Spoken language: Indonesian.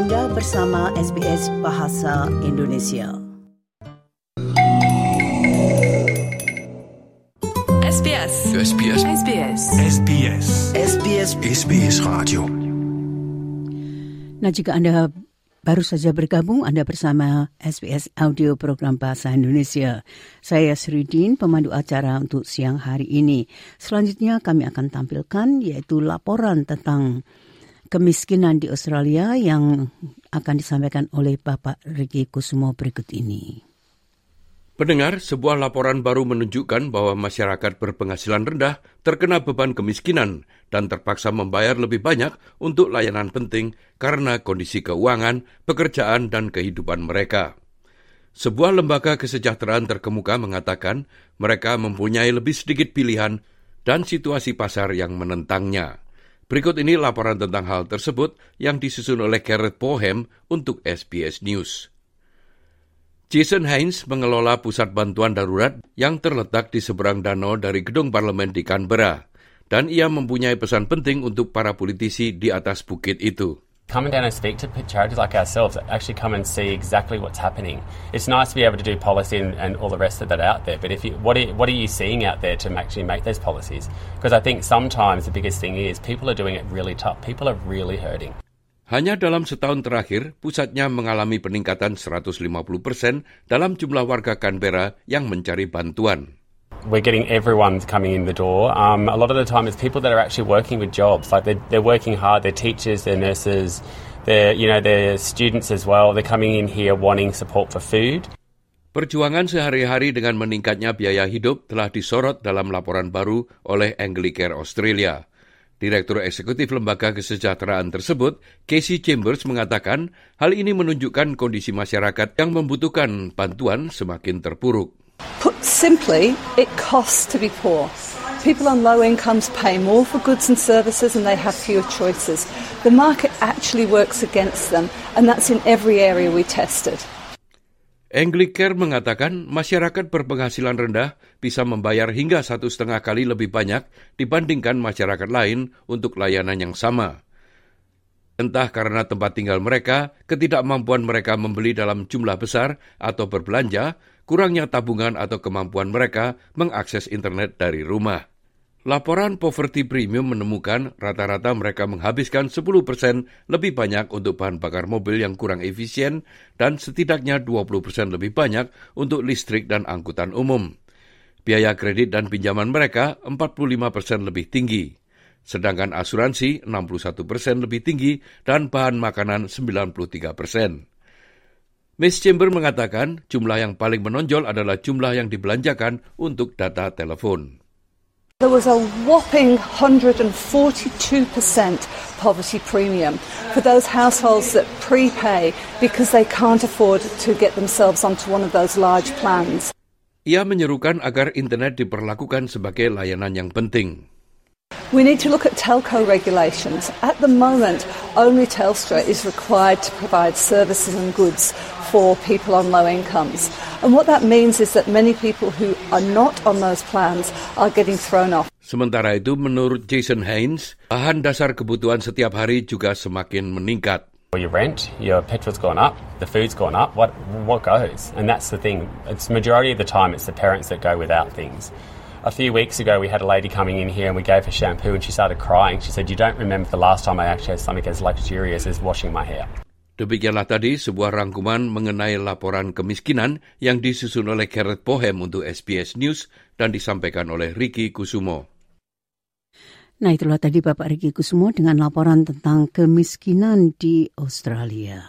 Anda bersama SBS Bahasa Indonesia. SBS. SBS. SBS. SBS. SBS SBS Radio. Nah, jika Anda baru saja bergabung, Anda bersama SBS Audio Program Bahasa Indonesia. Saya Sridin, pemandu acara untuk siang hari ini. Selanjutnya kami akan tampilkan yaitu laporan tentang kemiskinan di Australia yang akan disampaikan oleh Bapak Riki Kusumo berikut ini. Pendengar, sebuah laporan baru menunjukkan bahwa masyarakat berpenghasilan rendah terkena beban kemiskinan dan terpaksa membayar lebih banyak untuk layanan penting karena kondisi keuangan, pekerjaan, dan kehidupan mereka. Sebuah lembaga kesejahteraan terkemuka mengatakan mereka mempunyai lebih sedikit pilihan dan situasi pasar yang menentangnya. Berikut ini laporan tentang hal tersebut yang disusun oleh Gareth Pohem untuk SBS News. Jason Haynes mengelola pusat bantuan darurat yang terletak di seberang danau dari gedung parlemen di Canberra, dan ia mempunyai pesan penting untuk para politisi di atas bukit itu. Coming down and speak to charities like ourselves that actually come and see exactly what's happening. It's nice to be able to do policy and, and all the rest of that out there, but if you, what, are, what are you seeing out there to actually make those policies? Because I think sometimes the biggest thing is people are doing it really tough. People are really hurting. Hanya dalam setahun terakhir, pusatnya mengalami peningkatan 150 persen dalam jumlah warga Canberra yang mencari bantuan. We're getting everyone coming in the door. Um, a lot of the time, it's people that are actually working with jobs. Like they're, they're working hard. They're teachers. They're nurses. They're you know they're students as well. They're coming in here wanting support for food. Perjuangan sehari-hari dengan meningkatnya biaya hidup telah disorot dalam laporan baru oleh Anglicare Australia. Direktur Eksekutif Lembaga Kesejahteraan tersebut, Casey Chambers mengatakan hal ini menunjukkan kondisi masyarakat yang membutuhkan bantuan semakin terpuruk. Put simply, it costs to be poor. People on low incomes pay more for goods and services and they have fewer choices. The market actually works against them, and that's in every area we tested. Anglicare mengatakan masyarakat berpenghasilan rendah bisa membayar hingga satu setengah kali lebih banyak dibandingkan masyarakat lain untuk layanan yang sama. Entah karena tempat tinggal mereka, ketidakmampuan mereka membeli dalam jumlah besar atau berbelanja, kurangnya tabungan atau kemampuan mereka mengakses internet dari rumah. Laporan Poverty Premium menemukan rata-rata mereka menghabiskan 10% lebih banyak untuk bahan bakar mobil yang kurang efisien dan setidaknya 20% lebih banyak untuk listrik dan angkutan umum. Biaya kredit dan pinjaman mereka 45% lebih tinggi. Sedangkan asuransi 61% lebih tinggi dan bahan makanan 93%. Miss Chamber mengatakan jumlah yang paling menonjol adalah jumlah yang dibelanjakan untuk data telepon. There was a whopping 142% poverty premium for those households that prepay because they can't afford to get themselves onto one of those large plans. Ia menyerukan agar internet diperlakukan sebagai layanan yang penting. We need to look at telco regulations. At the moment, only Telstra is required to provide services and goods for people on low incomes. And what that means is that many people who are not on those plans are getting thrown off. Sementara itu, menurut Jason Haynes, bahan dasar kebutuhan setiap hari juga semakin meningkat. Well, your rent, your petrol's gone up, the food's gone up. What what goes? And that's the thing. It's majority of the time it's the parents that go without things. A few weeks ago, we had a lady coming in here and we gave her shampoo and she started crying. She said, "You don't remember the last time I actually had something as luxurious as washing my hair." Demikianlah tadi sebuah rangkuman mengenai laporan kemiskinan yang disusun oleh Gareth Bohem untuk SBS News dan disampaikan oleh Ricky Kusumo. Nah itulah tadi Bapak Riki Kusumo dengan laporan tentang kemiskinan di Australia.